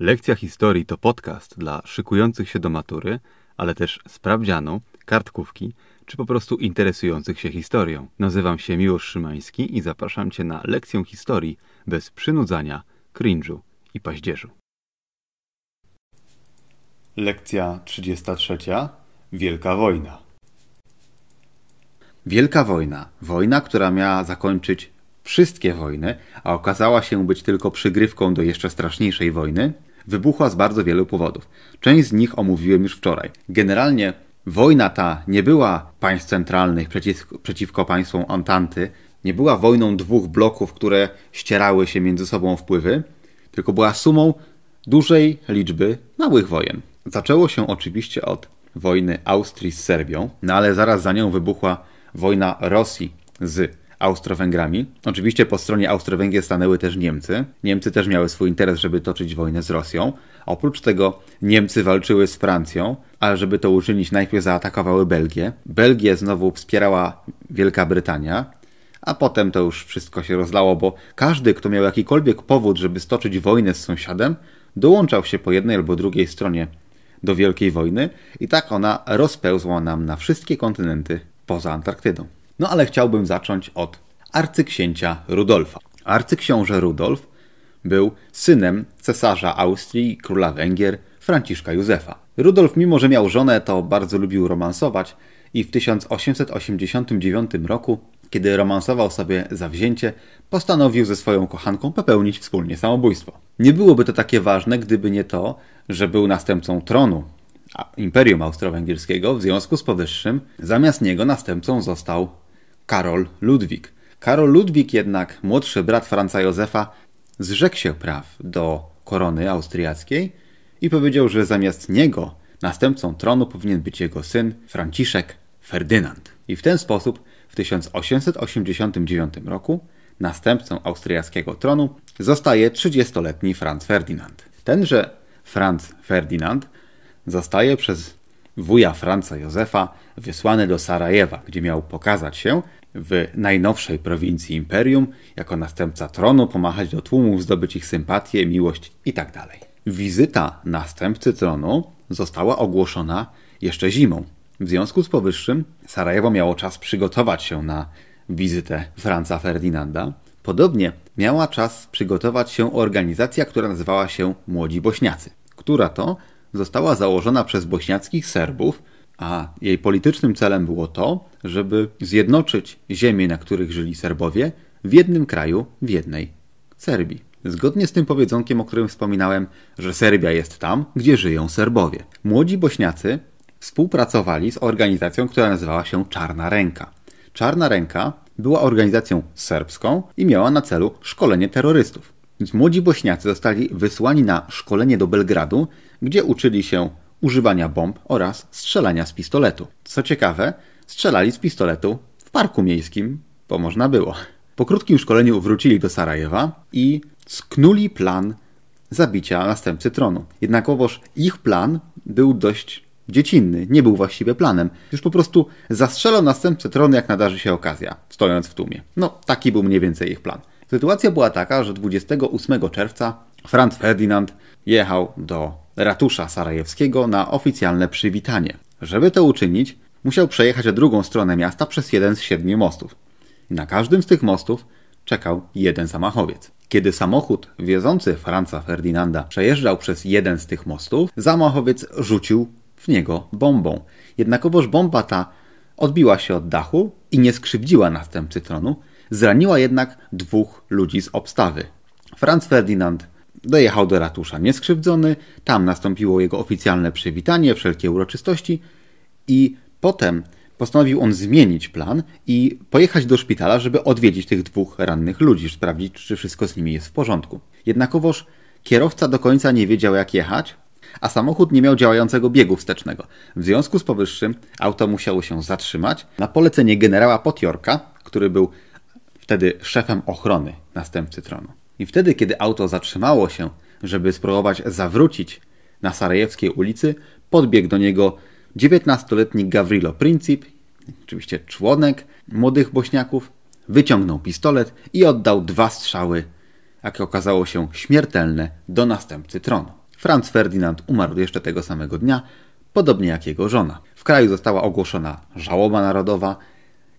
Lekcja historii to podcast dla szykujących się do matury, ale też sprawdzianu, kartkówki czy po prostu interesujących się historią. Nazywam się Miłosz Szymański i zapraszam Cię na lekcję historii bez przynudzania, cringe'u i paździerzu. Lekcja 33. Wielka wojna. Wielka wojna. Wojna, która miała zakończyć wszystkie wojny, a okazała się być tylko przygrywką do jeszcze straszniejszej wojny, wybuchła z bardzo wielu powodów. Część z nich omówiłem już wczoraj. Generalnie wojna ta nie była państw centralnych przeciw, przeciwko państwom Antanty, nie była wojną dwóch bloków, które ścierały się między sobą wpływy, tylko była sumą dużej liczby małych wojen. Zaczęło się oczywiście od wojny Austrii z Serbią, no ale zaraz za nią wybuchła wojna Rosji z Austro-Węgrami. Oczywiście po stronie Austro-Węgier stanęły też Niemcy. Niemcy też miały swój interes, żeby toczyć wojnę z Rosją. Oprócz tego Niemcy walczyły z Francją, ale żeby to uczynić najpierw zaatakowały Belgię. Belgię znowu wspierała Wielka Brytania, a potem to już wszystko się rozlało, bo każdy, kto miał jakikolwiek powód, żeby stoczyć wojnę z sąsiadem, dołączał się po jednej albo drugiej stronie do Wielkiej Wojny i tak ona rozpełzła nam na wszystkie kontynenty poza Antarktydą. No ale chciałbym zacząć od arcyksięcia Rudolfa. Arcyksiąże Rudolf był synem cesarza Austrii króla Węgier Franciszka Józefa. Rudolf, mimo że miał żonę, to bardzo lubił romansować i w 1889 roku, kiedy romansował sobie zawzięcie, postanowił ze swoją kochanką popełnić wspólnie samobójstwo. Nie byłoby to takie ważne, gdyby nie to, że był następcą tronu Imperium Austro-Węgierskiego, w związku z powyższym zamiast niego następcą został Karol Ludwik. Karol Ludwik jednak, młodszy brat Franca Józefa, zrzekł się praw do korony austriackiej i powiedział, że zamiast niego następcą tronu powinien być jego syn Franciszek Ferdynand. I w ten sposób w 1889 roku następcą austriackiego tronu zostaje 30-letni Franz Ferdynand. Tenże Franz Ferdynand zostaje przez wuja Franca Józefa wysłany do Sarajewa, gdzie miał pokazać się w najnowszej prowincji imperium jako następca tronu, pomachać do tłumów, zdobyć ich sympatię, miłość itd. Tak Wizyta następcy tronu została ogłoszona jeszcze zimą. W związku z powyższym Sarajewo miało czas przygotować się na wizytę Franca Ferdynanda. Podobnie miała czas przygotować się organizacja, która nazywała się Młodzi Bośniacy, która to została założona przez bośniackich Serbów, a jej politycznym celem było to, żeby zjednoczyć ziemie, na których żyli Serbowie, w jednym kraju, w jednej Serbii. Zgodnie z tym powiedzonkiem, o którym wspominałem, że Serbia jest tam, gdzie żyją Serbowie. Młodzi Bośniacy współpracowali z organizacją, która nazywała się Czarna Ręka. Czarna Ręka była organizacją serbską i miała na celu szkolenie terrorystów. Więc młodzi Bośniacy zostali wysłani na szkolenie do Belgradu, gdzie uczyli się używania bomb oraz strzelania z pistoletu. Co ciekawe, strzelali z pistoletu w parku miejskim, bo można było. Po krótkim szkoleniu wrócili do Sarajewa i sknuli plan zabicia następcy tronu. Jednakowoż ich plan był dość dziecinny, nie był właściwie planem. Już po prostu zastrzelał następcę tronu, jak nadarzy się okazja, stojąc w tłumie. No, taki był mniej więcej ich plan. Sytuacja była taka, że 28 czerwca Franz Ferdynand jechał do ratusza sarajewskiego na oficjalne przywitanie. Żeby to uczynić, musiał przejechać drugą stronę miasta przez jeden z siedmiu mostów. Na każdym z tych mostów czekał jeden zamachowiec. Kiedy samochód wiozący Franca Ferdynanda przejeżdżał przez jeden z tych mostów, zamachowiec rzucił w niego bombą. Jednakowoż bomba ta odbiła się od dachu i nie skrzywdziła następcy tronu, zraniła jednak dwóch ludzi z obstawy. Franz Ferdynand dojechał do ratusza nieskrzywdzony, tam nastąpiło jego oficjalne przywitanie, wszelkie uroczystości i potem postanowił on zmienić plan i pojechać do szpitala, żeby odwiedzić tych dwóch rannych ludzi, sprawdzić, czy wszystko z nimi jest w porządku. Jednakowoż kierowca do końca nie wiedział, jak jechać, a samochód nie miał działającego biegu wstecznego. W związku z powyższym auto musiało się zatrzymać na polecenie generała Potiorka, który był wtedy szefem ochrony następcy tronu. I wtedy, kiedy auto zatrzymało się, żeby spróbować zawrócić na Sarajewskiej ulicy, podbiegł do niego 19-letni Gavrilo Princip, oczywiście członek młodych bośniaków, wyciągnął pistolet i oddał dwa strzały, jak okazało się śmiertelne, do następcy tronu. Franz Ferdynand umarł jeszcze tego samego dnia, podobnie jak jego żona. W kraju została ogłoszona żałoba narodowa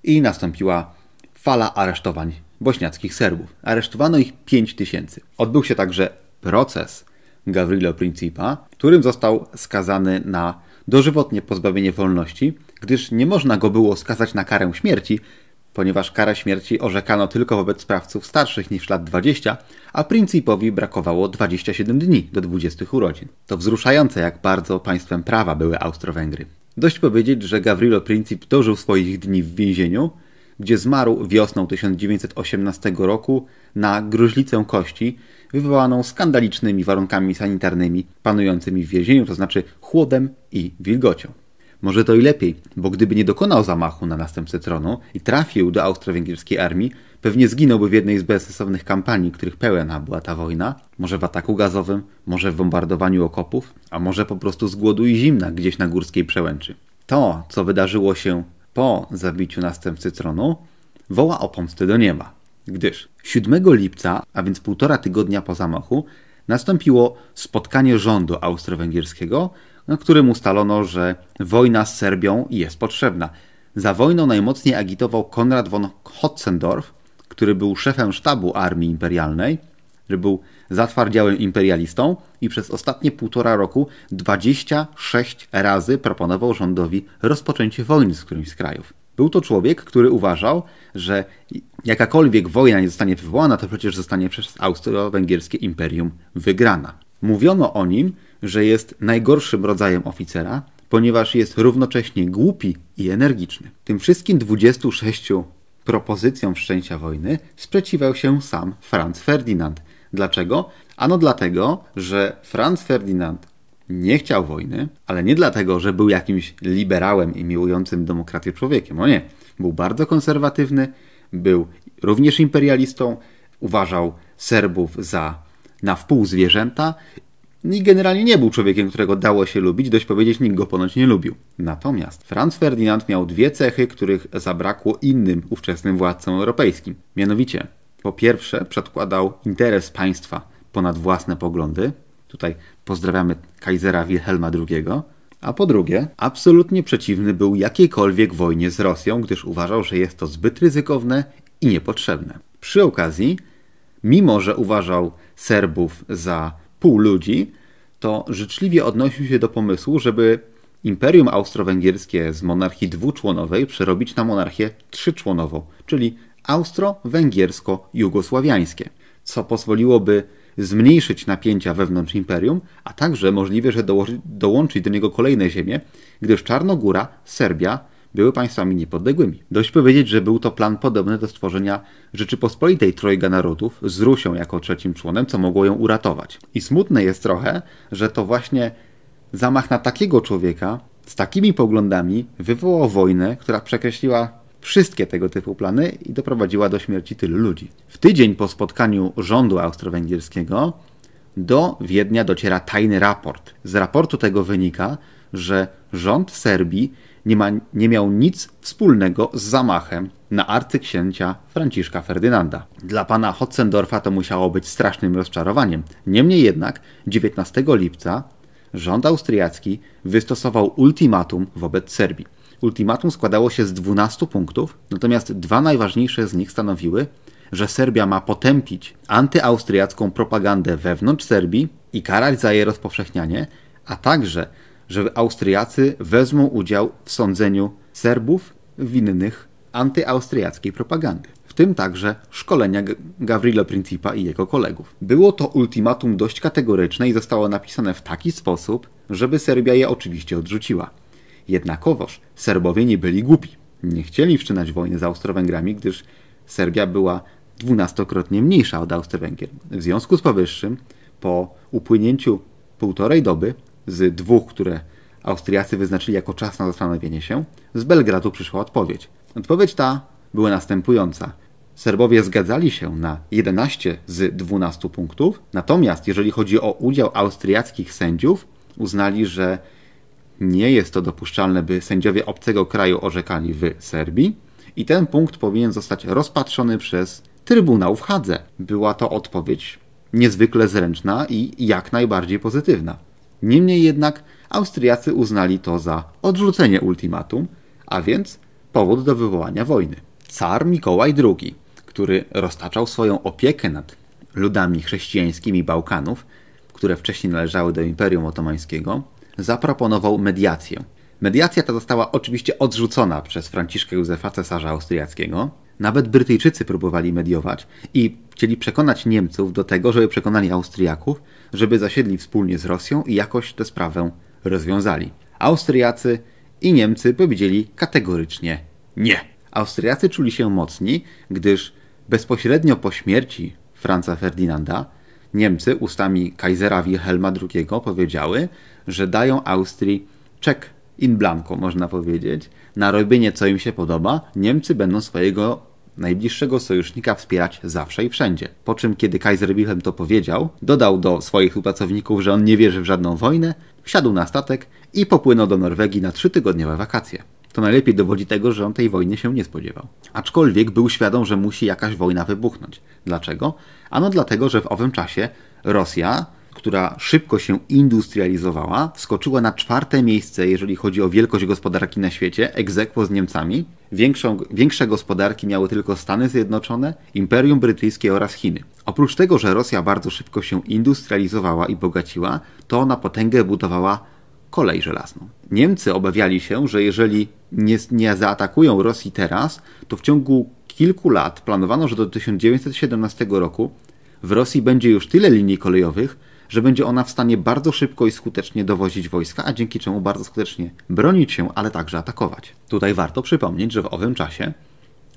i nastąpiła fala aresztowań bośniackich Serbów. Aresztowano ich 5 tysięcy. Odbył się także proces Gavrilo Principa, którym został skazany na dożywotnie pozbawienie wolności, gdyż nie można go było skazać na karę śmierci, ponieważ karę śmierci orzekano tylko wobec sprawców starszych niż lat 20, a Principowi brakowało 27 dni do 20 urodzin. To wzruszające, jak bardzo państwem prawa były Austro-Węgry. Dość powiedzieć, że Gavrilo Princip dożył swoich dni w więzieniu, gdzie zmarł wiosną 1918 roku na gruźlicę kości, wywołaną skandalicznymi warunkami sanitarnymi panującymi w więzieniu, to znaczy chłodem i wilgocią. Może to i lepiej, bo gdyby nie dokonał zamachu na następcę tronu i trafił do austro-węgierskiej armii, pewnie zginąłby w jednej z bezsensownych kampanii, których pełna była ta wojna. Może w ataku gazowym, może w bombardowaniu okopów, a może po prostu z głodu i zimna gdzieś na górskiej przełęczy. To, co wydarzyło się po zabiciu następcy tronu, woła o pomstę do nieba, gdyż 7 lipca, a więc półtora tygodnia po zamachu, nastąpiło spotkanie rządu austro-węgierskiego, na którym ustalono, że wojna z Serbią jest potrzebna. Za wojną najmocniej agitował Konrad von Hotzendorf, który był szefem sztabu armii imperialnej, że był zatwardziałym imperialistą i przez ostatnie półtora roku 26 razy proponował rządowi rozpoczęcie wojny z którymś z krajów. Był to człowiek, który uważał, że jakakolwiek wojna nie zostanie wywołana, to przecież zostanie przez austro-węgierskie imperium wygrana. Mówiono o nim, że jest najgorszym rodzajem oficera, ponieważ jest równocześnie głupi i energiczny. Tym wszystkim 26 propozycjom wszczęcia wojny sprzeciwiał się sam Franz Ferdynand. Dlaczego? Ano dlatego, że Franz Ferdynand nie chciał wojny, ale nie dlatego, że był jakimś liberałem i miłującym demokrację człowiekiem. O nie. Był bardzo konserwatywny, był również imperialistą, uważał Serbów za na wpół zwierzęta i generalnie nie był człowiekiem, którego dało się lubić, dość powiedzieć, nikt go ponoć nie lubił. Natomiast Franz Ferdynand miał dwie cechy, których zabrakło innym ówczesnym władcom europejskim. Mianowicie, po pierwsze, przedkładał interes państwa ponad własne poglądy. Tutaj pozdrawiamy Kaisera Wilhelma II. A po drugie, absolutnie przeciwny był jakiejkolwiek wojnie z Rosją, gdyż uważał, że jest to zbyt ryzykowne i niepotrzebne. Przy okazji, mimo że uważał Serbów za pół ludzi, to życzliwie odnosił się do pomysłu, żeby Imperium Austro-Węgierskie z monarchii dwuczłonowej przerobić na monarchię trzyczłonową, czyli austro-węgiersko-jugosławiańskie, co pozwoliłoby zmniejszyć napięcia wewnątrz imperium, a także możliwe, że dołoży, dołączyć do niego kolejne ziemie, gdyż Czarnogóra, Serbia były państwami niepodległymi. Dość powiedzieć, że był to plan podobny do stworzenia Rzeczypospolitej Trojga Narodów z Rusią jako trzecim członem, co mogło ją uratować. I smutne jest trochę, że to właśnie zamach na takiego człowieka z takimi poglądami wywołał wojnę, która przekreśliła wszystkie tego typu plany i doprowadziła do śmierci tylu ludzi. W tydzień po spotkaniu rządu austro-węgierskiego do Wiednia dociera tajny raport. Z raportu tego wynika, że rząd Serbii nie, ma, nie miał nic wspólnego z zamachem na arcyksięcia Franciszka Ferdynanda. Dla pana Hotzendorfa to musiało być strasznym rozczarowaniem. Niemniej jednak 19 lipca rząd austriacki wystosował ultimatum wobec Serbii. Ultimatum składało się z 12 punktów, natomiast dwa najważniejsze z nich stanowiły, że Serbia ma potępić antyaustriacką propagandę wewnątrz Serbii i karać za jej rozpowszechnianie, a także że Austriacy wezmą udział w sądzeniu Serbów winnych antyaustriackiej propagandy, w tym także szkolenia Gavrilo Principa i jego kolegów. Było to ultimatum dość kategoryczne i zostało napisane w taki sposób, żeby Serbia je oczywiście odrzuciła. Jednakowoż Serbowie nie byli głupi. Nie chcieli wszczynać wojny z Austro-Węgrami, gdyż Serbia była dwunastokrotnie mniejsza od Austro-Węgier. W związku z powyższym, po upłynięciu półtorej doby z dwóch, które Austriacy wyznaczyli jako czas na zastanowienie się, z Belgradu przyszła odpowiedź. Odpowiedź ta była następująca. Serbowie zgadzali się na 11 z 12 punktów, natomiast jeżeli chodzi o udział austriackich sędziów, uznali, że nie jest to dopuszczalne, by sędziowie obcego kraju orzekali w Serbii i ten punkt powinien zostać rozpatrzony przez Trybunał w Hadze. Była to odpowiedź niezwykle zręczna i jak najbardziej pozytywna. Niemniej jednak Austriacy uznali to za odrzucenie ultimatum, a więc powód do wywołania wojny. Car Mikołaj II, który roztaczał swoją opiekę nad ludami chrześcijańskimi Bałkanów, które wcześniej należały do Imperium Otomańskiego, zaproponował mediację. Mediacja ta została oczywiście odrzucona przez Franciszka Józefa, cesarza austriackiego. Nawet Brytyjczycy próbowali mediować i chcieli przekonać Niemców do tego, żeby przekonali Austriaków, żeby zasiedli wspólnie z Rosją i jakoś tę sprawę rozwiązali. Austriacy i Niemcy powiedzieli kategorycznie nie. Austriacy czuli się mocni, gdyż bezpośrednio po śmierci Franza Ferdynanda Niemcy ustami Kaisera Wilhelma II powiedziały, że dają Austrii czek in blanco, można powiedzieć, na robienie co im się podoba. Niemcy będą swojego najbliższego sojusznika wspierać zawsze i wszędzie. Po czym, kiedy Kaiser Wilhelm to powiedział, dodał do swoich współpracowników, że on nie wierzy w żadną wojnę, wsiadł na statek i popłynął do Norwegii na trzytygodniowe wakacje. To najlepiej dowodzi tego, że on tej wojny się nie spodziewał. Aczkolwiek był świadom, że musi jakaś wojna wybuchnąć. Dlaczego? Ano dlatego, że w owym czasie Rosja, która szybko się industrializowała, wskoczyła na czwarte miejsce, jeżeli chodzi o wielkość gospodarki na świecie, egzekwo z Niemcami. Większą, większe gospodarki miały tylko Stany Zjednoczone, Imperium Brytyjskie oraz Chiny. Oprócz tego, że Rosja bardzo szybko się industrializowała i bogaciła, to na potęgę budowała kolej żelazną. Niemcy obawiali się, że jeżeli nie, nie zaatakują Rosji teraz, to w ciągu kilku lat planowano, że do 1917 roku w Rosji będzie już tyle linii kolejowych, że będzie ona w stanie bardzo szybko i skutecznie dowozić wojska, a dzięki czemu bardzo skutecznie bronić się, ale także atakować. Tutaj warto przypomnieć, że w owym czasie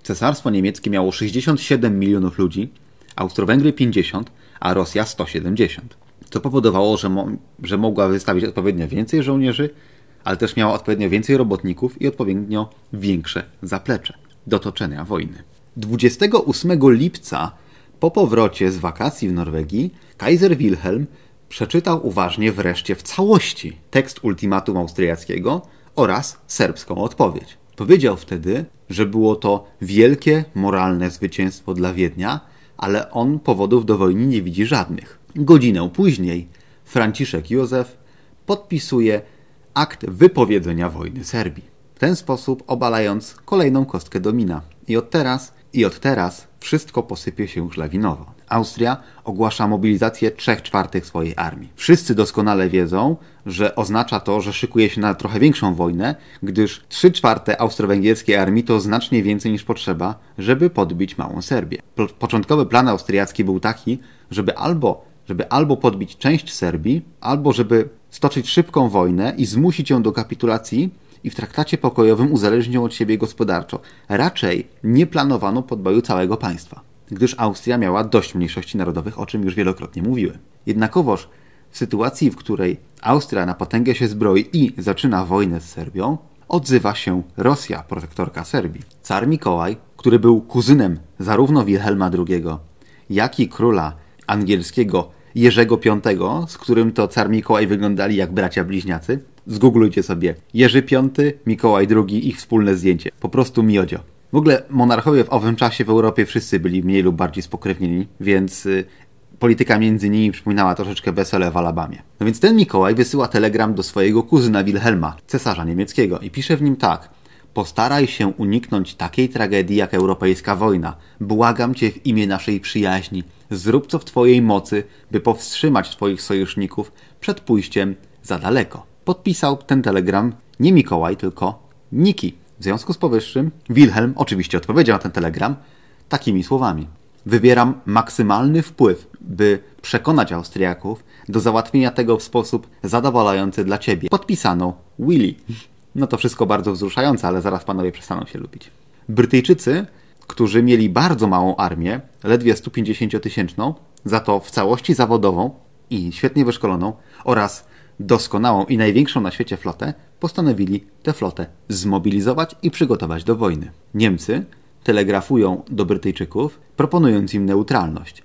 Cesarstwo Niemieckie miało 67 milionów ludzi, Austro-Węgry 50, a Rosja 170. To powodowało, że, mo że mogła wystawić odpowiednio więcej żołnierzy, ale też miała odpowiednio więcej robotników i odpowiednio większe zaplecze do toczenia wojny. 28 lipca po powrocie z wakacji w Norwegii Kaiser Wilhelm przeczytał uważnie wreszcie w całości tekst ultimatum austriackiego oraz serbską odpowiedź. Powiedział wtedy, że było to wielkie moralne zwycięstwo dla Wiednia, ale on powodów do wojny nie widzi żadnych. Godzinę później Franciszek Józef podpisuje akt wypowiedzenia wojny Serbii. W ten sposób obalając kolejną kostkę domina. I od teraz, i od teraz wszystko posypie się już lawinowo. Austria ogłasza mobilizację 3 czwartych swojej armii. Wszyscy doskonale wiedzą, że oznacza to, że szykuje się na trochę większą wojnę, gdyż 3 czwarte austro-węgierskiej armii to znacznie więcej niż potrzeba, żeby podbić małą Serbię. Początkowy plan austriacki był taki, żeby albo żeby albo podbić część Serbii, albo żeby stoczyć szybką wojnę i zmusić ją do kapitulacji i w traktacie pokojowym uzależnić ją od siebie gospodarczo. Raczej nie planowano podboju całego państwa, gdyż Austria miała dość mniejszości narodowych, o czym już wielokrotnie mówiłem. Jednakowoż w sytuacji, w której Austria na potęgę się zbroi i zaczyna wojnę z Serbią, odzywa się Rosja, protektorka Serbii. Car Mikołaj, który był kuzynem zarówno Wilhelma II, jak i króla angielskiego Jerzego V, z którym to car Mikołaj wyglądali jak bracia bliźniacy. Zgooglujcie sobie Jerzy V, Mikołaj II, ich wspólne zdjęcie. Po prostu miodzio. W ogóle monarchowie w owym czasie w Europie wszyscy byli mniej lub bardziej spokrewnieni, więc y, polityka między nimi przypominała troszeczkę wesele w Alabamie. No więc ten Mikołaj wysyła telegram do swojego kuzyna Wilhelma, cesarza niemieckiego i pisze w nim tak – Postaraj się uniknąć takiej tragedii jak europejska wojna. Błagam cię w imię naszej przyjaźni. Zrób co w twojej mocy, by powstrzymać twoich sojuszników przed pójściem za daleko. Podpisał ten telegram nie Mikołaj, tylko Niki. W związku z powyższym Wilhelm oczywiście odpowiedział na ten telegram takimi słowami. Wybieram maksymalny wpływ, by przekonać Austriaków do załatwienia tego w sposób zadowalający dla ciebie. Podpisano Willy. No to wszystko bardzo wzruszające, ale zaraz panowie przestaną się lubić. Brytyjczycy, którzy mieli bardzo małą armię, ledwie 150-tysięczną, za to w całości zawodową i świetnie wyszkoloną oraz doskonałą i największą na świecie flotę, postanowili tę flotę zmobilizować i przygotować do wojny. Niemcy telegrafują do Brytyjczyków, proponując im neutralność.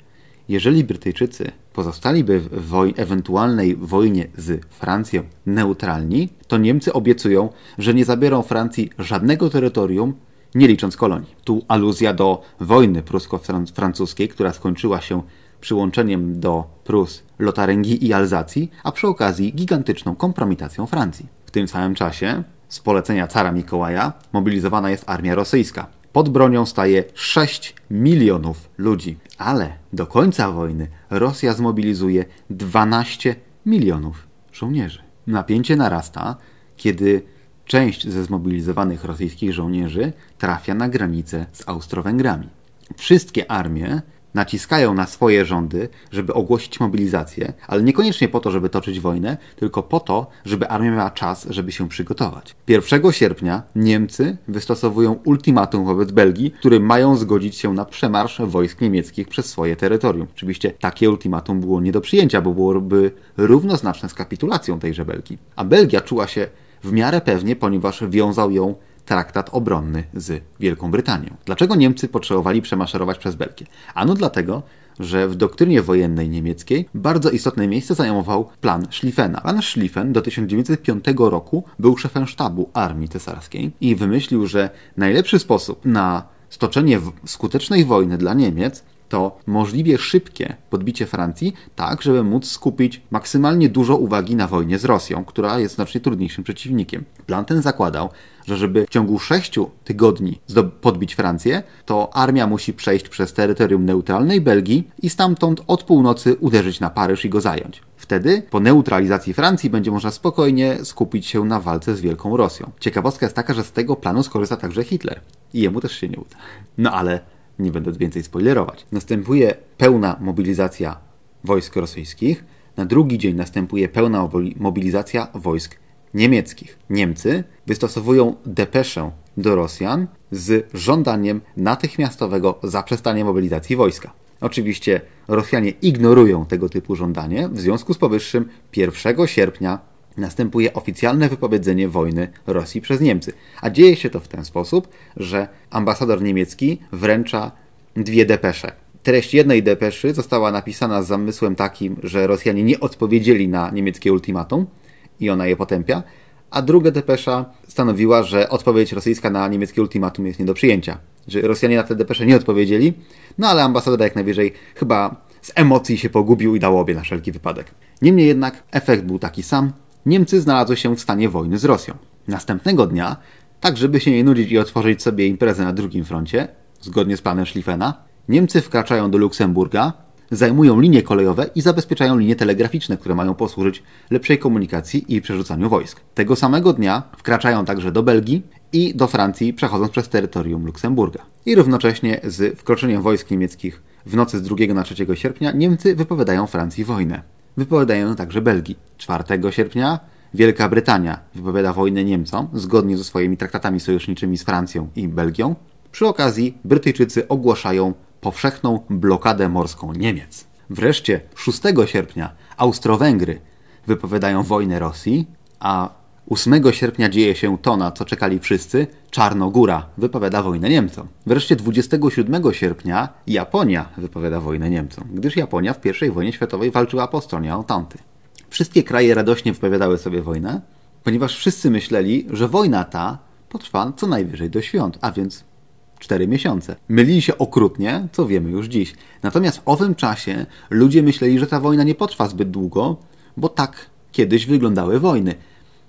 Jeżeli Brytyjczycy pozostaliby w woj ewentualnej wojnie z Francją neutralni, to Niemcy obiecują, że nie zabiorą Francji żadnego terytorium, nie licząc kolonii. Tu aluzja do wojny prusko-francuskiej, która skończyła się przyłączeniem do Prus, Lotaryngii i Alzacji, a przy okazji gigantyczną kompromitacją Francji. W tym samym czasie, z polecenia cara Mikołaja, mobilizowana jest armia rosyjska. Pod bronią staje 6 milionów ludzi, ale do końca wojny Rosja zmobilizuje 12 milionów żołnierzy. Napięcie narasta, kiedy część ze zmobilizowanych rosyjskich żołnierzy trafia na granicę z Austro-Węgrami. Wszystkie armie naciskają na swoje rządy, żeby ogłosić mobilizację, ale niekoniecznie po to, żeby toczyć wojnę, tylko po to, żeby armia miała czas, żeby się przygotować. 1 sierpnia Niemcy wystosowują ultimatum wobec Belgii, którym mają zgodzić się na przemarsz wojsk niemieckich przez swoje terytorium. Oczywiście takie ultimatum było nie do przyjęcia, bo byłoby równoznaczne z kapitulacją tejże Belgii. A Belgia czuła się w miarę pewnie, ponieważ wiązał ją traktat obronny z Wielką Brytanią. Dlaczego Niemcy potrzebowali przemaszerować przez Belgię? Ano dlatego, że w doktrynie wojennej niemieckiej bardzo istotne miejsce zajmował plan Schlieffena. Plan Schlieffen do 1905 roku był szefem sztabu armii cesarskiej i wymyślił, że najlepszy sposób na stoczenie skutecznej wojny dla Niemiec to możliwie szybkie podbicie Francji, tak żeby móc skupić maksymalnie dużo uwagi na wojnie z Rosją, która jest znacznie trudniejszym przeciwnikiem. Plan ten zakładał, że żeby w ciągu sześciu tygodni podbić Francję, to armia musi przejść przez terytorium neutralnej Belgii i stamtąd od północy uderzyć na Paryż i go zająć. Wtedy, po neutralizacji Francji, będzie można spokojnie skupić się na walce z Wielką Rosją. Ciekawostka jest taka, że z tego planu skorzysta także Hitler. I jemu też się nie uda. No ale nie będę więcej spoilerować. Następuje pełna mobilizacja wojsk rosyjskich. Na drugi dzień następuje pełna mobilizacja wojsk niemieckich. Niemcy wystosowują depeszę do Rosjan z żądaniem natychmiastowego zaprzestania mobilizacji wojska. Oczywiście Rosjanie ignorują tego typu żądanie, w związku z powyższym 1 sierpnia następuje oficjalne wypowiedzenie wojny Rosji przez Niemcy. A dzieje się to w ten sposób, że ambasador niemiecki wręcza dwie depesze. Treść jednej depeszy została napisana z zamysłem takim, że Rosjanie nie odpowiedzieli na niemieckie ultimatum i ona je potępia, a druga depesza stanowiła, że odpowiedź rosyjska na niemieckie ultimatum jest nie do przyjęcia. Że Rosjanie na te depesze nie odpowiedzieli, no ale ambasador jak najwyżej chyba z emocji się pogubił i dał obie na wszelki wypadek. Niemniej jednak efekt był taki sam, Niemcy znalazły się w stanie wojny z Rosją. Następnego dnia, tak żeby się nie nudzić i otworzyć sobie imprezę na drugim froncie, zgodnie z planem Schlieffena, Niemcy wkraczają do Luksemburga, zajmują linie kolejowe i zabezpieczają linie telegraficzne, które mają posłużyć lepszej komunikacji i przerzucaniu wojsk. Tego samego dnia wkraczają także do Belgii i do Francji, przechodząc przez terytorium Luksemburga. I równocześnie z wkroczeniem wojsk niemieckich w nocy z 2 na 3 sierpnia Niemcy wypowiadają Francji wojnę wypowiadają także Belgii. 4 sierpnia Wielka Brytania wypowiada wojnę Niemcom zgodnie ze swoimi traktatami sojuszniczymi z Francją i Belgią. Przy okazji Brytyjczycy ogłaszają powszechną blokadę morską Niemiec. Wreszcie 6 sierpnia Austro-Węgry wypowiadają wojnę Rosji, a 8 sierpnia dzieje się to, na co czekali wszyscy. Czarnogóra wypowiada wojnę Niemcom. Wreszcie 27 sierpnia Japonia wypowiada wojnę Niemcom, gdyż Japonia w I wojnie światowej walczyła po stronie Entente. Wszystkie kraje radośnie wypowiadały sobie wojnę, ponieważ wszyscy myśleli, że wojna ta potrwa co najwyżej do świąt, a więc 4 miesiące. Mylili się okrutnie, co wiemy już dziś. Natomiast w owym czasie ludzie myśleli, że ta wojna nie potrwa zbyt długo, bo tak kiedyś wyglądały wojny.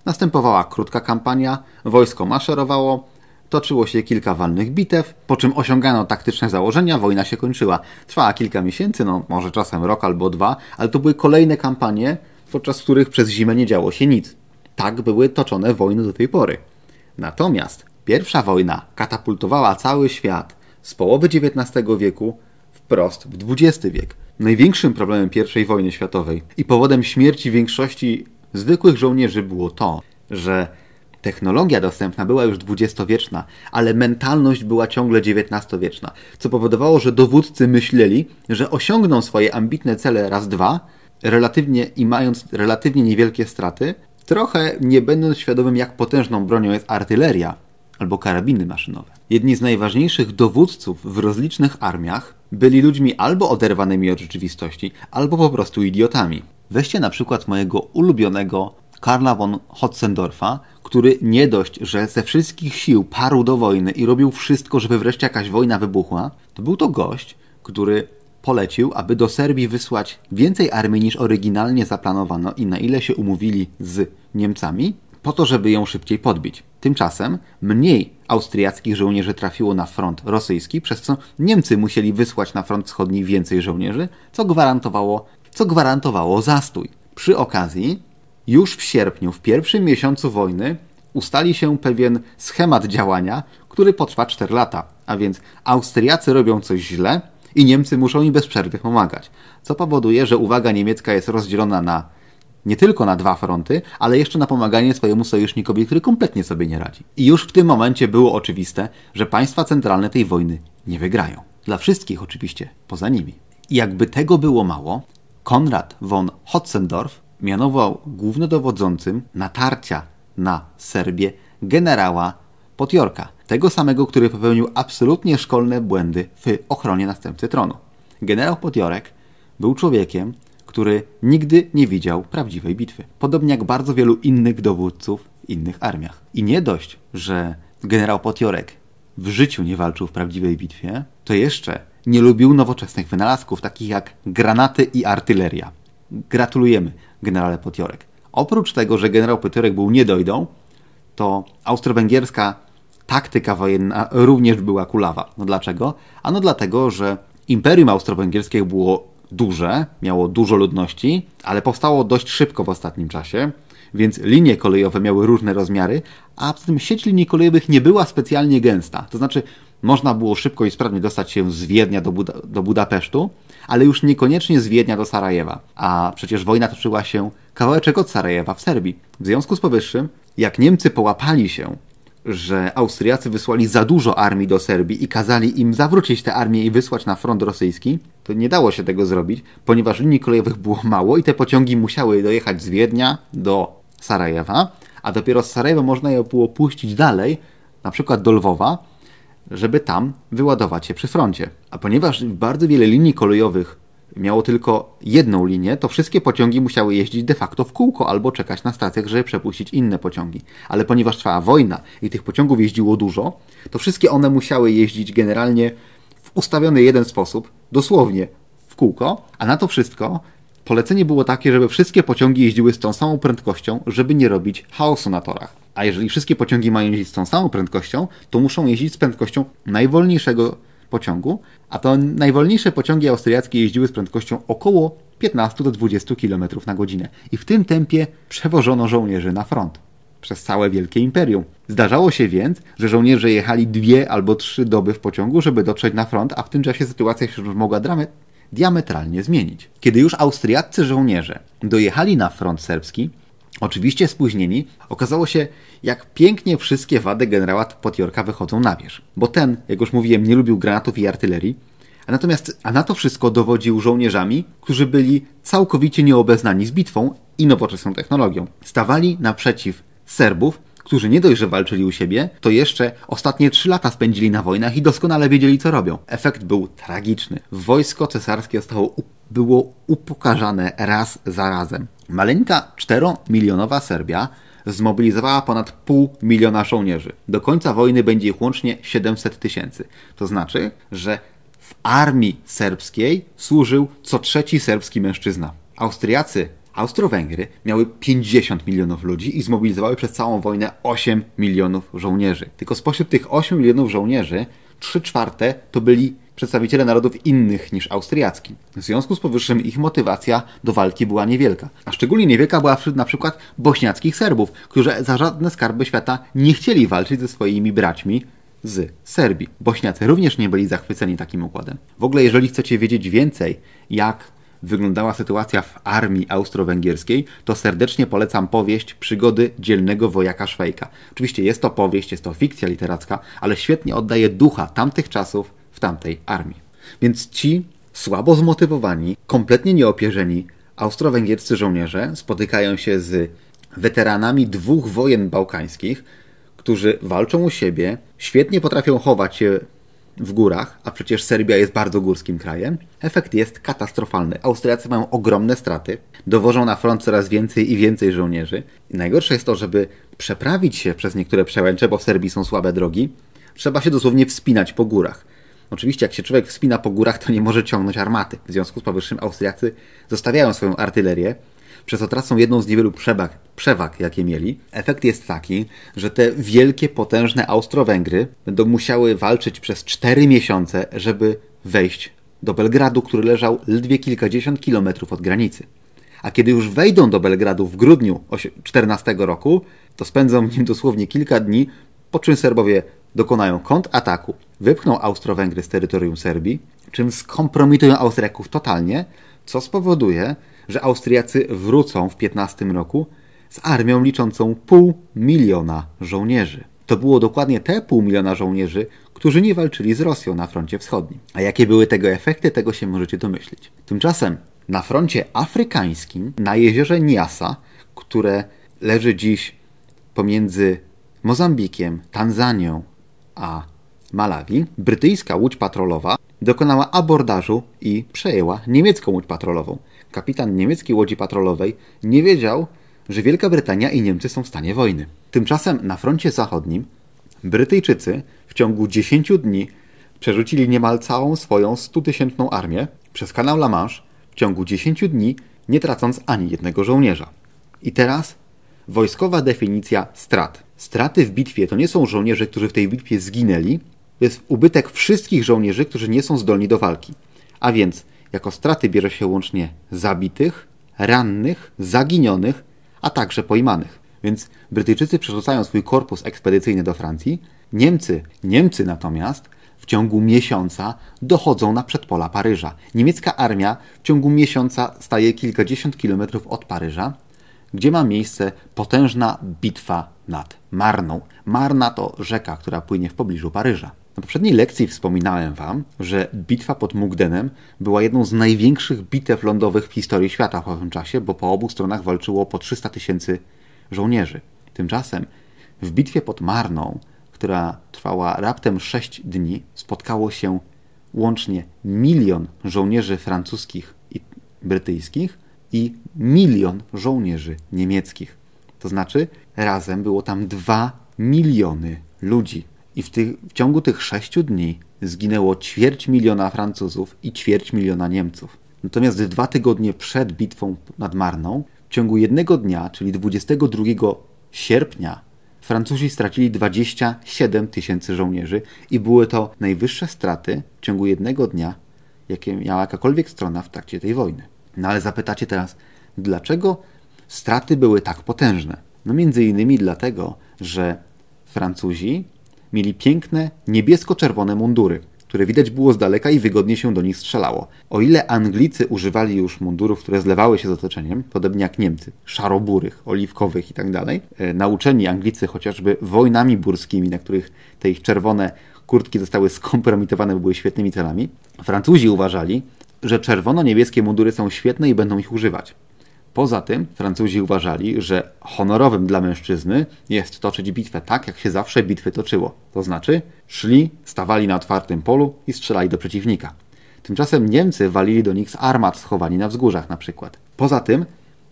Następowała krótka kampania, wojsko maszerowało, toczyło się kilka walnych bitew, po czym osiągano taktyczne założenia, wojna się kończyła. Trwała kilka miesięcy, no może czasem rok albo dwa, ale to były kolejne kampanie, podczas których przez zimę nie działo się nic. Tak były toczone wojny do tej pory. Natomiast pierwsza wojna katapultowała cały świat z połowy XIX wieku wprost w XX wiek. Największym problemem I wojny światowej i powodem śmierci większości zwykłych żołnierzy było to, że technologia dostępna była już dwudziestowieczna, ale mentalność była ciągle XIX-wieczna, co powodowało, że dowódcy myśleli, że osiągną swoje ambitne cele raz, dwa, relatywnie i mając relatywnie niewielkie straty, trochę nie będąc świadomym, jak potężną bronią jest artyleria albo karabiny maszynowe. Jedni z najważniejszych dowódców w rozlicznych armiach byli ludźmi albo oderwanymi od rzeczywistości, albo po prostu idiotami. Weźcie na przykład mojego ulubionego Karla von Hotzendorfa, który nie dość, że ze wszystkich sił parł do wojny i robił wszystko, żeby wreszcie jakaś wojna wybuchła, to był to gość, który polecił, aby do Serbii wysłać więcej armii niż oryginalnie zaplanowano i na ile się umówili z Niemcami, po to, żeby ją szybciej podbić. Tymczasem mniej austriackich żołnierzy trafiło na front rosyjski, przez co Niemcy musieli wysłać na front wschodni więcej żołnierzy, co gwarantowało, co gwarantowało zastój. Przy okazji, już w sierpniu, w pierwszym miesiącu wojny, ustali się pewien schemat działania, który potrwa 4 lata. A więc Austriacy robią coś źle i Niemcy muszą im bez przerwy pomagać. Co powoduje, że uwaga niemiecka jest rozdzielona na nie tylko na dwa fronty, ale jeszcze na pomaganie swojemu sojusznikowi, który kompletnie sobie nie radzi. I już w tym momencie było oczywiste, że państwa centralne tej wojny nie wygrają. Dla wszystkich oczywiście, poza nimi. I jakby tego było mało, Konrad von Hotzendorf mianował głównodowodzącym natarcia na Serbię generała Potjorka, tego samego, który popełnił absolutnie szkolne błędy w ochronie następcy tronu. Generał Potjorek był człowiekiem, który nigdy nie widział prawdziwej bitwy. Podobnie jak bardzo wielu innych dowódców w innych armiach. I nie dość, że generał Potjorek w życiu nie walczył w prawdziwej bitwie, to jeszcze nie lubił nowoczesnych wynalazków, takich jak granaty i artyleria. Gratulujemy, generale Potjorek. Oprócz tego, że generał Potjorek był niedojdą, to austro-węgierska taktyka wojenna również była kulawa. No dlaczego? Ano dlatego, że Imperium Austro-Węgierskie było duże, miało dużo ludności, ale powstało dość szybko w ostatnim czasie, więc linie kolejowe miały różne rozmiary, a poza tym sieć linii kolejowych nie była specjalnie gęsta. To znaczy, można było szybko i sprawnie dostać się z Wiednia do, Buda do Budapesztu, ale już niekoniecznie z Wiednia do Sarajewa. A przecież wojna toczyła się kawałeczek od Sarajewa w Serbii. W związku z powyższym, jak Niemcy połapali się że Austriacy wysłali za dużo armii do Serbii i kazali im zawrócić tę armię i wysłać na front rosyjski, to nie dało się tego zrobić, ponieważ linii kolejowych było mało i te pociągi musiały dojechać z Wiednia do Sarajewa, a dopiero z Sarajewa można je było puścić dalej, na przykład do Lwowa, żeby tam wyładować się przy froncie. A ponieważ bardzo wiele linii kolejowych miało tylko jedną linię, to wszystkie pociągi musiały jeździć de facto w kółko albo czekać na stacjach, żeby przepuścić inne pociągi. Ale ponieważ trwała wojna i tych pociągów jeździło dużo, to wszystkie one musiały jeździć generalnie w ustawiony jeden sposób, dosłownie w kółko, a na to wszystko polecenie było takie, żeby wszystkie pociągi jeździły z tą samą prędkością, żeby nie robić chaosu na torach. A jeżeli wszystkie pociągi mają jeździć z tą samą prędkością, to muszą jeździć z prędkością najwolniejszego pociągu, a to najwolniejsze pociągi austriackie jeździły z prędkością około 15 do 20 km na godzinę. I w tym tempie przewożono żołnierzy na front przez całe wielkie imperium. Zdarzało się więc, że żołnierze jechali dwie albo trzy doby w pociągu, żeby dotrzeć na front, a w tym czasie sytuacja się już mogła diametralnie zmienić. Kiedy już austriaccy żołnierze dojechali na front serbski, Oczywiście spóźnieni, okazało się, jak pięknie wszystkie wady generała Potjorka wychodzą na wierzch. Bo ten, jak już mówiłem, nie lubił granatów i artylerii, a natomiast a na to wszystko dowodził żołnierzami, którzy byli całkowicie nieobeznani z bitwą i nowoczesną technologią. Stawali naprzeciw Serbów, którzy nie dość, że walczyli u siebie, to jeszcze ostatnie trzy lata spędzili na wojnach i doskonale wiedzieli, co robią. Efekt był tragiczny. Wojsko cesarskie zostało było upokarzane raz za razem. Maleńka 4-milionowa Serbia zmobilizowała ponad pół miliona żołnierzy. Do końca wojny będzie ich łącznie 700 tysięcy. To znaczy, że w armii serbskiej służył co trzeci serbski mężczyzna. Austriacy, Austro-Węgry miały 50 milionów ludzi i zmobilizowały przez całą wojnę 8 milionów żołnierzy. Tylko spośród tych 8 milionów żołnierzy 3 czwarte to byli przedstawiciele narodów innych niż austriacki. W związku z powyższym ich motywacja do walki była niewielka. A szczególnie niewielka była wśród na przykład bośniackich Serbów, którzy za żadne skarby świata nie chcieli walczyć ze swoimi braćmi z Serbii. Bośniacy również nie byli zachwyceni takim układem. W ogóle, jeżeli chcecie wiedzieć więcej, jak wyglądała sytuacja w armii austro-węgierskiej, to serdecznie polecam powieść Przygody dzielnego wojaka Szwejka. Oczywiście jest to powieść, jest to fikcja literacka, ale świetnie oddaje ducha tamtych czasów w tamtej armii. Więc ci słabo zmotywowani, kompletnie nieopierzeni austro-węgierscy żołnierze spotykają się z weteranami dwóch wojen bałkańskich, którzy walczą u siebie, świetnie potrafią chować się w górach, a przecież Serbia jest bardzo górskim krajem, efekt jest katastrofalny. Austriacy mają ogromne straty, dowożą na front coraz więcej i więcej żołnierzy. I najgorsze jest to, żeby przeprawić się przez niektóre przełęcze, bo w Serbii są słabe drogi, trzeba się dosłownie wspinać po górach. Oczywiście, jak się człowiek wspina po górach, to nie może ciągnąć armaty. W związku z powyższym Austriacy zostawiają swoją artylerię, przez to jedną z niewielu przewag, przewag, jakie mieli. Efekt jest taki, że te wielkie, potężne Austro-Węgry będą musiały walczyć przez 4 miesiące, żeby wejść do Belgradu, który leżał ledwie kilkadziesiąt kilometrów od granicy. A kiedy już wejdą do Belgradu w grudniu 14 roku, to spędzą w nim dosłownie kilka dni, po czym Serbowie dokonają kontrataku, wypchną Austro-Węgry z terytorium Serbii, czym skompromitują Austriaków totalnie, co spowoduje, że Austriacy wrócą w 15 roku z armią liczącą pół miliona żołnierzy. To było dokładnie te pół miliona żołnierzy, którzy nie walczyli z Rosją na froncie wschodnim. A jakie były tego efekty, tego się możecie domyślić. Tymczasem na froncie afrykańskim, na jeziorze Niasa, które leży dziś pomiędzy Mozambikiem, Tanzanią a Malawi, brytyjska łódź patrolowa dokonała abordażu i przejęła niemiecką łódź patrolową. Kapitan niemieckiej łodzi patrolowej nie wiedział, że Wielka Brytania i Niemcy są w stanie wojny. Tymczasem na froncie zachodnim Brytyjczycy w ciągu 10 dni przerzucili niemal całą swoją 100-tysięczną armię przez kanał La Manche w ciągu 10 dni, nie tracąc ani jednego żołnierza. I teraz wojskowa definicja strat. Straty w bitwie to nie są żołnierze, którzy w tej bitwie zginęli, to jest ubytek wszystkich żołnierzy, którzy nie są zdolni do walki. A więc jako straty bierze się łącznie zabitych, rannych, zaginionych, a także pojmanych. Więc Brytyjczycy przerzucają swój korpus ekspedycyjny do Francji, Niemcy, Niemcy natomiast w ciągu miesiąca dochodzą na przedpola Paryża. Niemiecka armia w ciągu miesiąca staje kilkadziesiąt kilometrów od Paryża, gdzie ma miejsce potężna bitwa nad Marną. Marna to rzeka, która płynie w pobliżu Paryża. Na poprzedniej lekcji wspominałem Wam, że bitwa pod Mugdenem była jedną z największych bitew lądowych w historii świata w owym czasie, bo po obu stronach walczyło po 300 tysięcy żołnierzy. Tymczasem w bitwie pod Marną, która trwała raptem 6 dni, spotkało się łącznie milion żołnierzy francuskich i brytyjskich i milion żołnierzy niemieckich. To znaczy razem było tam 2 miliony ludzi. I w, tych, w ciągu tych sześciu dni zginęło ćwierć miliona Francuzów i ćwierć miliona Niemców. Natomiast dwa tygodnie przed bitwą nad Marną, w ciągu jednego dnia, czyli 22 sierpnia, Francuzi stracili 27 tysięcy żołnierzy i były to najwyższe straty w ciągu jednego dnia, jakie miała jakakolwiek strona w trakcie tej wojny. No ale zapytacie teraz, dlaczego straty były tak potężne? No między innymi dlatego, że Francuzi mieli piękne niebiesko-czerwone mundury, które widać było z daleka i wygodnie się do nich strzelało. O ile Anglicy używali już mundurów, które zlewały się z otoczeniem, podobnie jak Niemcy, szaroburych, oliwkowych itd., tak e, nauczeni Anglicy chociażby wojnami burskimi, na których te ich czerwone kurtki zostały skompromitowane, były świetnymi celami, Francuzi uważali, że czerwono-niebieskie mundury są świetne i będą ich używać. Poza tym Francuzi uważali, że honorowym dla mężczyzny jest toczyć bitwę tak, jak się zawsze bitwy toczyło. To znaczy szli, stawali na otwartym polu i strzelali do przeciwnika. Tymczasem Niemcy walili do nich z armat schowani na wzgórzach na przykład. Poza tym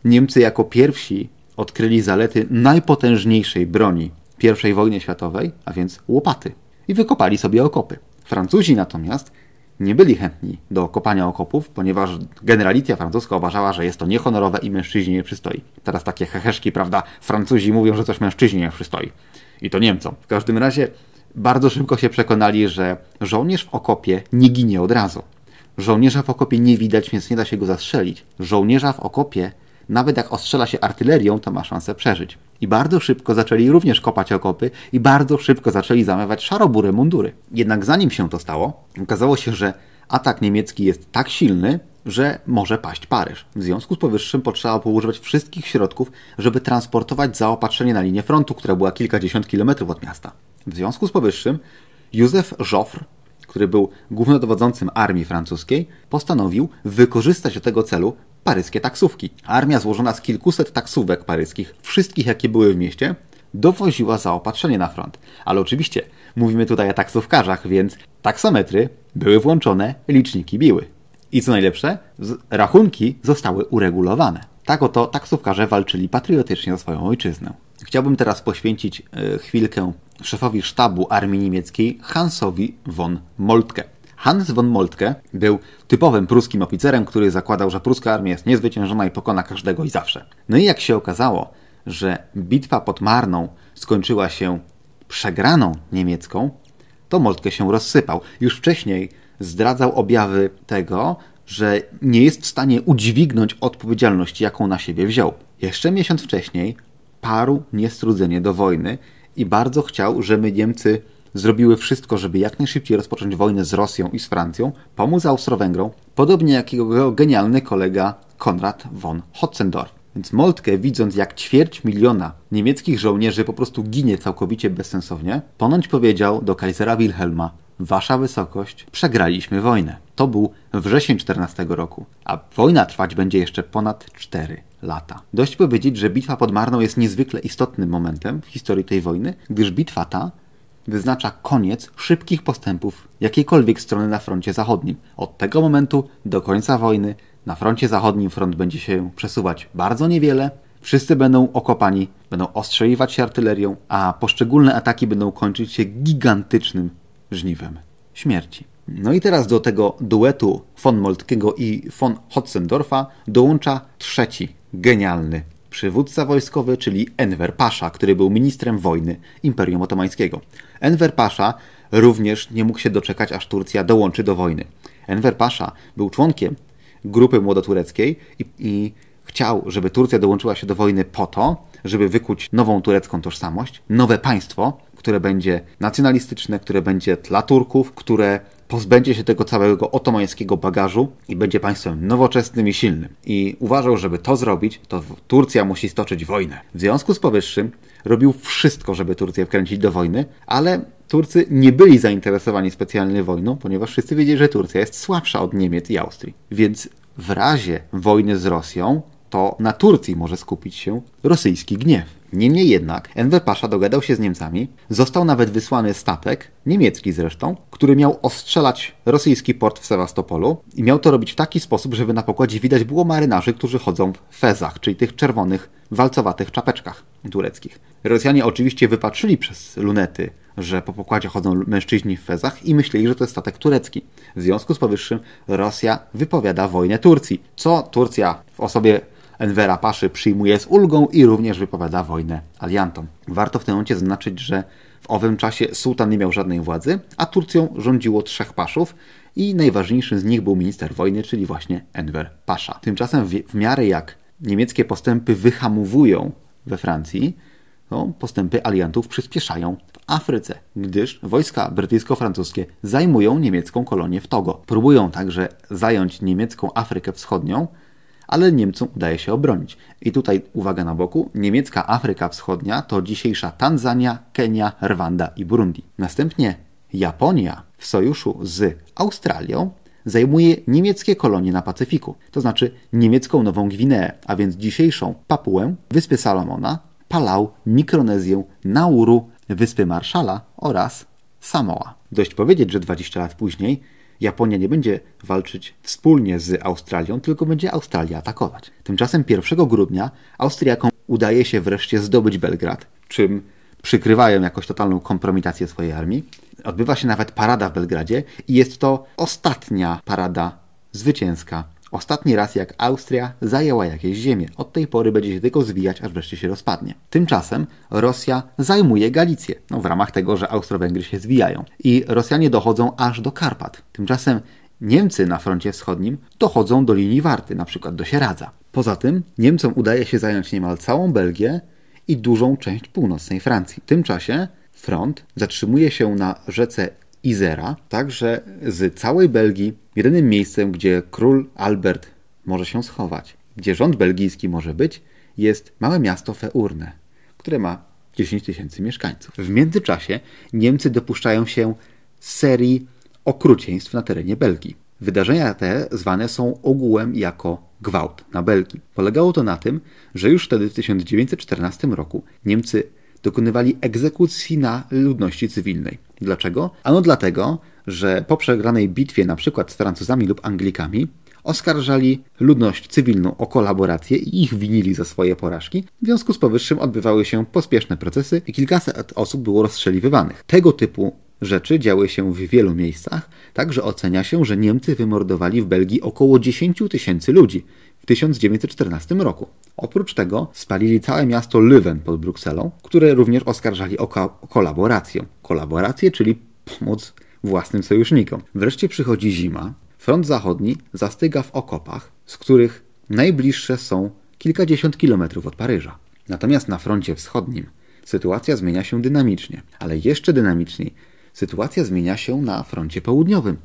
Niemcy jako pierwsi odkryli zalety najpotężniejszej broni I wojny światowej, a więc łopaty. I wykopali sobie okopy. Francuzi natomiast nie byli chętni do kopania okopów, ponieważ generalicja francuska uważała, że jest to niehonorowe i mężczyźnie nie przystoi. Teraz takie heheszki, prawda, Francuzi mówią, że coś mężczyźnie nie przystoi. I to Niemcom. W każdym razie bardzo szybko się przekonali, że żołnierz w okopie nie ginie od razu. Żołnierza w okopie nie widać, więc nie da się go zastrzelić. Żołnierza w okopie, nawet jak ostrzela się artylerią, to ma szansę przeżyć. I bardzo szybko zaczęli również kopać okopy i bardzo szybko zaczęli zamawiać szaroburę mundury. Jednak zanim się to stało, okazało się, że atak niemiecki jest tak silny, że może paść Paryż. W związku z powyższym potrzeba było używać wszystkich środków, żeby transportować zaopatrzenie na linię frontu, która była kilkadziesiąt kilometrów od miasta. W związku z powyższym Józef Joffre, który był głównodowodzącym armii francuskiej, postanowił wykorzystać do tego celu paryskie taksówki. Armia złożona z kilkuset taksówek paryskich, wszystkich jakie były w mieście, dowoziła zaopatrzenie na front. Ale oczywiście mówimy tutaj o taksówkarzach, więc taksometry były włączone, liczniki biły. I co najlepsze, rachunki zostały uregulowane. Tak oto taksówkarze walczyli patriotycznie za swoją ojczyznę. Chciałbym teraz poświęcić e, chwilkę szefowi sztabu armii niemieckiej Hansowi von Moltke. Hans von Moltke był typowym pruskim oficerem, który zakładał, że pruska armia jest niezwyciężona i pokona każdego i zawsze. No i jak się okazało, że bitwa pod Marną skończyła się przegraną niemiecką, to Moltke się rozsypał. Już wcześniej zdradzał objawy tego, że nie jest w stanie udźwignąć odpowiedzialności, jaką na siebie wziął. Jeszcze miesiąc wcześniej parł niestrudzenie do wojny i bardzo chciał, żeby Niemcy zrobiły wszystko, żeby jak najszybciej rozpocząć wojnę z Rosją i z Francją, pomóc Austro-Węgrom, podobnie jak jego genialny kolega Konrad von Hotzendorf. Więc Moltke, widząc jak ćwierć miliona niemieckich żołnierzy po prostu ginie całkowicie bezsensownie, ponoć powiedział do Kaisera Wilhelma: Wasza wysokość, przegraliśmy wojnę. To był wrzesień 14 roku, a wojna trwać będzie jeszcze ponad 4 lata. Dość powiedzieć, że bitwa pod Marną jest niezwykle istotnym momentem w historii tej wojny, gdyż bitwa ta wyznacza koniec szybkich postępów jakiejkolwiek strony na froncie zachodnim. Od tego momentu do końca wojny na froncie zachodnim front będzie się przesuwać bardzo niewiele. Wszyscy będą okopani, będą ostrzeliwać się artylerią, a poszczególne ataki będą kończyć się gigantycznym żniwem śmierci. No i teraz do tego duetu von Moltkiego i von Hotzendorfa dołącza trzeci genialny przywódca wojskowy, czyli Enver Pasza, który był ministrem wojny Imperium Otomańskiego. Enver Pasza również nie mógł się doczekać, aż Turcja dołączy do wojny. Enver Pasza był członkiem grupy młodotureckiej i, i chciał, żeby Turcja dołączyła się do wojny po to, żeby wykuć nową turecką tożsamość, nowe państwo, które będzie nacjonalistyczne, które będzie dla Turków, które pozbędzie się tego całego otomańskiego bagażu i będzie państwem nowoczesnym i silnym. I uważał, żeby to zrobić, to Turcja musi stoczyć wojnę. W związku z powyższym robił wszystko, żeby Turcję wkręcić do wojny, ale Turcy nie byli zainteresowani specjalnie wojną, ponieważ wszyscy wiedzieli, że Turcja jest słabsza od Niemiec i Austrii. Więc w razie wojny z Rosją, to na Turcji może skupić się rosyjski gniew. Niemniej jednak Enver Pasza dogadał się z Niemcami, został nawet wysłany statek, niemiecki zresztą, który miał ostrzelać rosyjski port w Sewastopolu i miał to robić w taki sposób, żeby na pokładzie widać było marynarzy, którzy chodzą w fezach, czyli tych czerwonych, walcowatych czapeczkach tureckich. Rosjanie oczywiście wypatrzyli przez lunety, że po pokładzie chodzą mężczyźni w fezach i myśleli, że to jest statek turecki. W związku z powyższym Rosja wypowiada wojnę Turcji, co Turcja w osobie Envera Paszy przyjmuje z ulgą i również wypowiada wojnę aliantom. Warto w tym momencie zaznaczyć, że w owym czasie sułtan nie miał żadnej władzy, a Turcją rządziło trzech paszów i najważniejszym z nich był minister wojny, czyli właśnie Enver Pasza. Tymczasem w, w miarę jak niemieckie postępy wyhamowują we Francji, to postępy aliantów przyspieszają w Afryce, gdyż wojska brytyjsko-francuskie zajmują niemiecką kolonię w Togo. Próbują także zająć niemiecką Afrykę Wschodnią, ale Niemcom udaje się obronić. I tutaj uwaga na boku, niemiecka Afryka Wschodnia to dzisiejsza Tanzania, Kenia, Rwanda i Burundi. Następnie Japonia w sojuszu z Australią zajmuje niemieckie kolonie na Pacyfiku, to znaczy niemiecką Nową Gwineę, a więc dzisiejszą Papułę, Wyspy Salomona, Palau, Mikronezję, Nauru, Wyspy Marszala oraz Samoa. Dość powiedzieć, że 20 lat później Japonia nie będzie walczyć wspólnie z Australią, tylko będzie Australia atakować. Tymczasem 1 grudnia Austriakom udaje się wreszcie zdobyć Belgrad, czym przykrywają jakoś totalną kompromitację swojej armii. Odbywa się nawet parada w Belgradzie i jest to ostatnia parada zwycięska Ostatni raz jak Austria zajęła jakieś ziemię. Od tej pory będzie się tylko zwijać, aż wreszcie się rozpadnie. Tymczasem Rosja zajmuje Galicję, no, w ramach tego, że Austro-Węgry się zwijają. I Rosjanie dochodzą aż do Karpat. Tymczasem Niemcy na froncie wschodnim dochodzą do linii Warty, na przykład do Sieradza. Poza tym Niemcom udaje się zająć niemal całą Belgię i dużą część północnej Francji. W tym czasie front zatrzymuje się na rzece Izera, także z całej Belgii jedynym miejscem, gdzie król Albert może się schować, gdzie rząd belgijski może być, jest małe miasto Feurne, które ma 10 tysięcy mieszkańców. W międzyczasie Niemcy dopuszczają się serii okrucieństw na terenie Belgii. Wydarzenia te zwane są ogółem jako gwałt na Belgii. Polegało to na tym, że już wtedy w 1914 roku Niemcy dokonywali egzekucji na ludności cywilnej. Dlaczego? Ano dlatego, że po przegranej bitwie na przykład z Francuzami lub Anglikami oskarżali ludność cywilną o kolaborację i ich winili za swoje porażki. W związku z powyższym odbywały się pospieszne procesy i kilkaset osób było rozstrzeliwywanych. Tego typu rzeczy działy się w wielu miejscach, także ocenia się, że Niemcy wymordowali w Belgii około 10 tysięcy ludzi w 1914 roku. Oprócz tego spalili całe miasto Leuven pod Brukselą, które również oskarżali o, ko o kolaborację. Kolaborację, czyli pomoc własnym sojusznikom. Wreszcie przychodzi zima. Front zachodni zastyga w okopach, z których najbliższe są kilkadziesiąt kilometrów od Paryża. Natomiast na froncie wschodnim sytuacja zmienia się dynamicznie, ale jeszcze dynamiczniej sytuacja zmienia się na froncie południowym,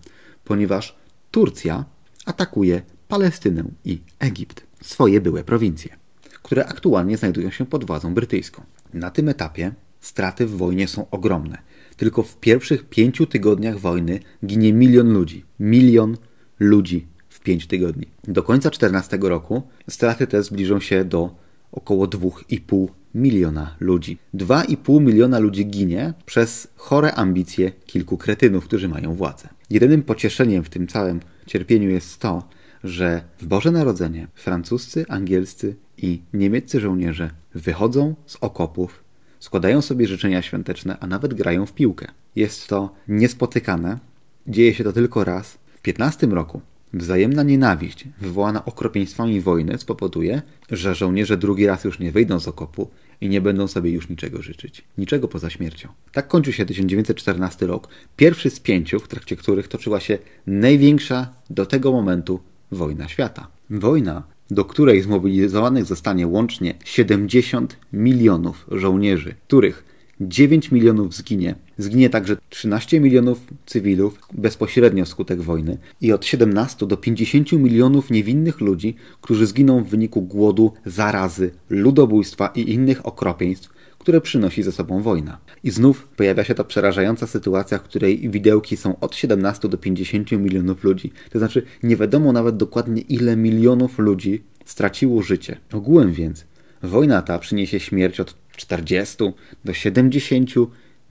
ponieważ Turcja atakuje Palestynę i Egipt, swoje były prowincje, które aktualnie znajdują się pod władzą brytyjską. Na tym etapie straty w wojnie są ogromne. Tylko w pierwszych pięciu tygodniach wojny ginie milion ludzi. Milion ludzi w pięć tygodni. Do końca 14 roku straty te zbliżą się do około 2,5 miliona ludzi. 2,5 miliona ludzi ginie przez chore ambicje kilku kretynów, którzy mają władzę. Jedynym pocieszeniem w tym całym cierpieniu jest to, że w Boże Narodzenie francuscy, angielscy i niemieccy żołnierze wychodzą z okopów, składają sobie życzenia świąteczne, a nawet grają w piłkę. Jest to niespotykane. Dzieje się to tylko raz. W 15 roku Wzajemna nienawiść wywołana okropieństwami wojny spowoduje, że żołnierze drugi raz już nie wyjdą z okopu i nie będą sobie już niczego życzyć. Niczego poza śmiercią. Tak kończy się 1914 rok, pierwszy z pięciu, w trakcie których toczyła się największa do tego momentu wojna świata. Wojna, do której zmobilizowanych zostanie łącznie 70 milionów żołnierzy, których 9 milionów zginie. Zginie także 13 milionów cywilów bezpośrednio wskutek wojny i od 17 do 50 milionów niewinnych ludzi, którzy zginą w wyniku głodu, zarazy, ludobójstwa i innych okropieństw, które przynosi ze sobą wojna. I znów pojawia się ta przerażająca sytuacja, w której widełki są od 17 do 50 milionów ludzi. To znaczy nie wiadomo nawet dokładnie ile milionów ludzi straciło życie. Ogółem więc wojna ta przyniesie śmierć od 40 do 70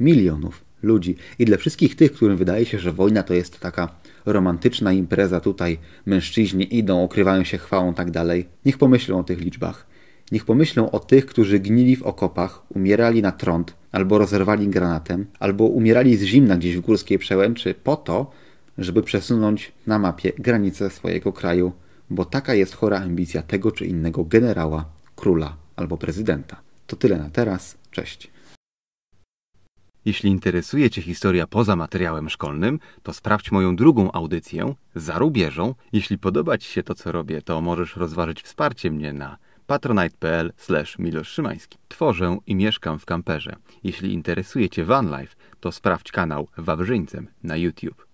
milionów ludzi. I dla wszystkich tych, którym wydaje się, że wojna to jest taka romantyczna impreza, tutaj mężczyźni idą, okrywają się chwałą, tak dalej, niech pomyślą o tych liczbach. Niech pomyślą o tych, którzy gnili w okopach, umierali na trąd, albo rozerwali granatem, albo umierali z zimna gdzieś w górskiej przełęczy po to, żeby przesunąć na mapie granice swojego kraju, bo taka jest chora ambicja tego czy innego generała, króla albo prezydenta. To tyle na teraz. Cześć. Jeśli interesuje Cię historia poza materiałem szkolnym, to sprawdź moją drugą audycję za rubieżą. Jeśli podoba Ci się to, co robię, to możesz rozważyć wsparcie mnie na patronite.pl Szymański. Tworzę i mieszkam w kamperze. Jeśli interesuje Cię van life, to sprawdź kanał Wawrzyńcem na YouTube.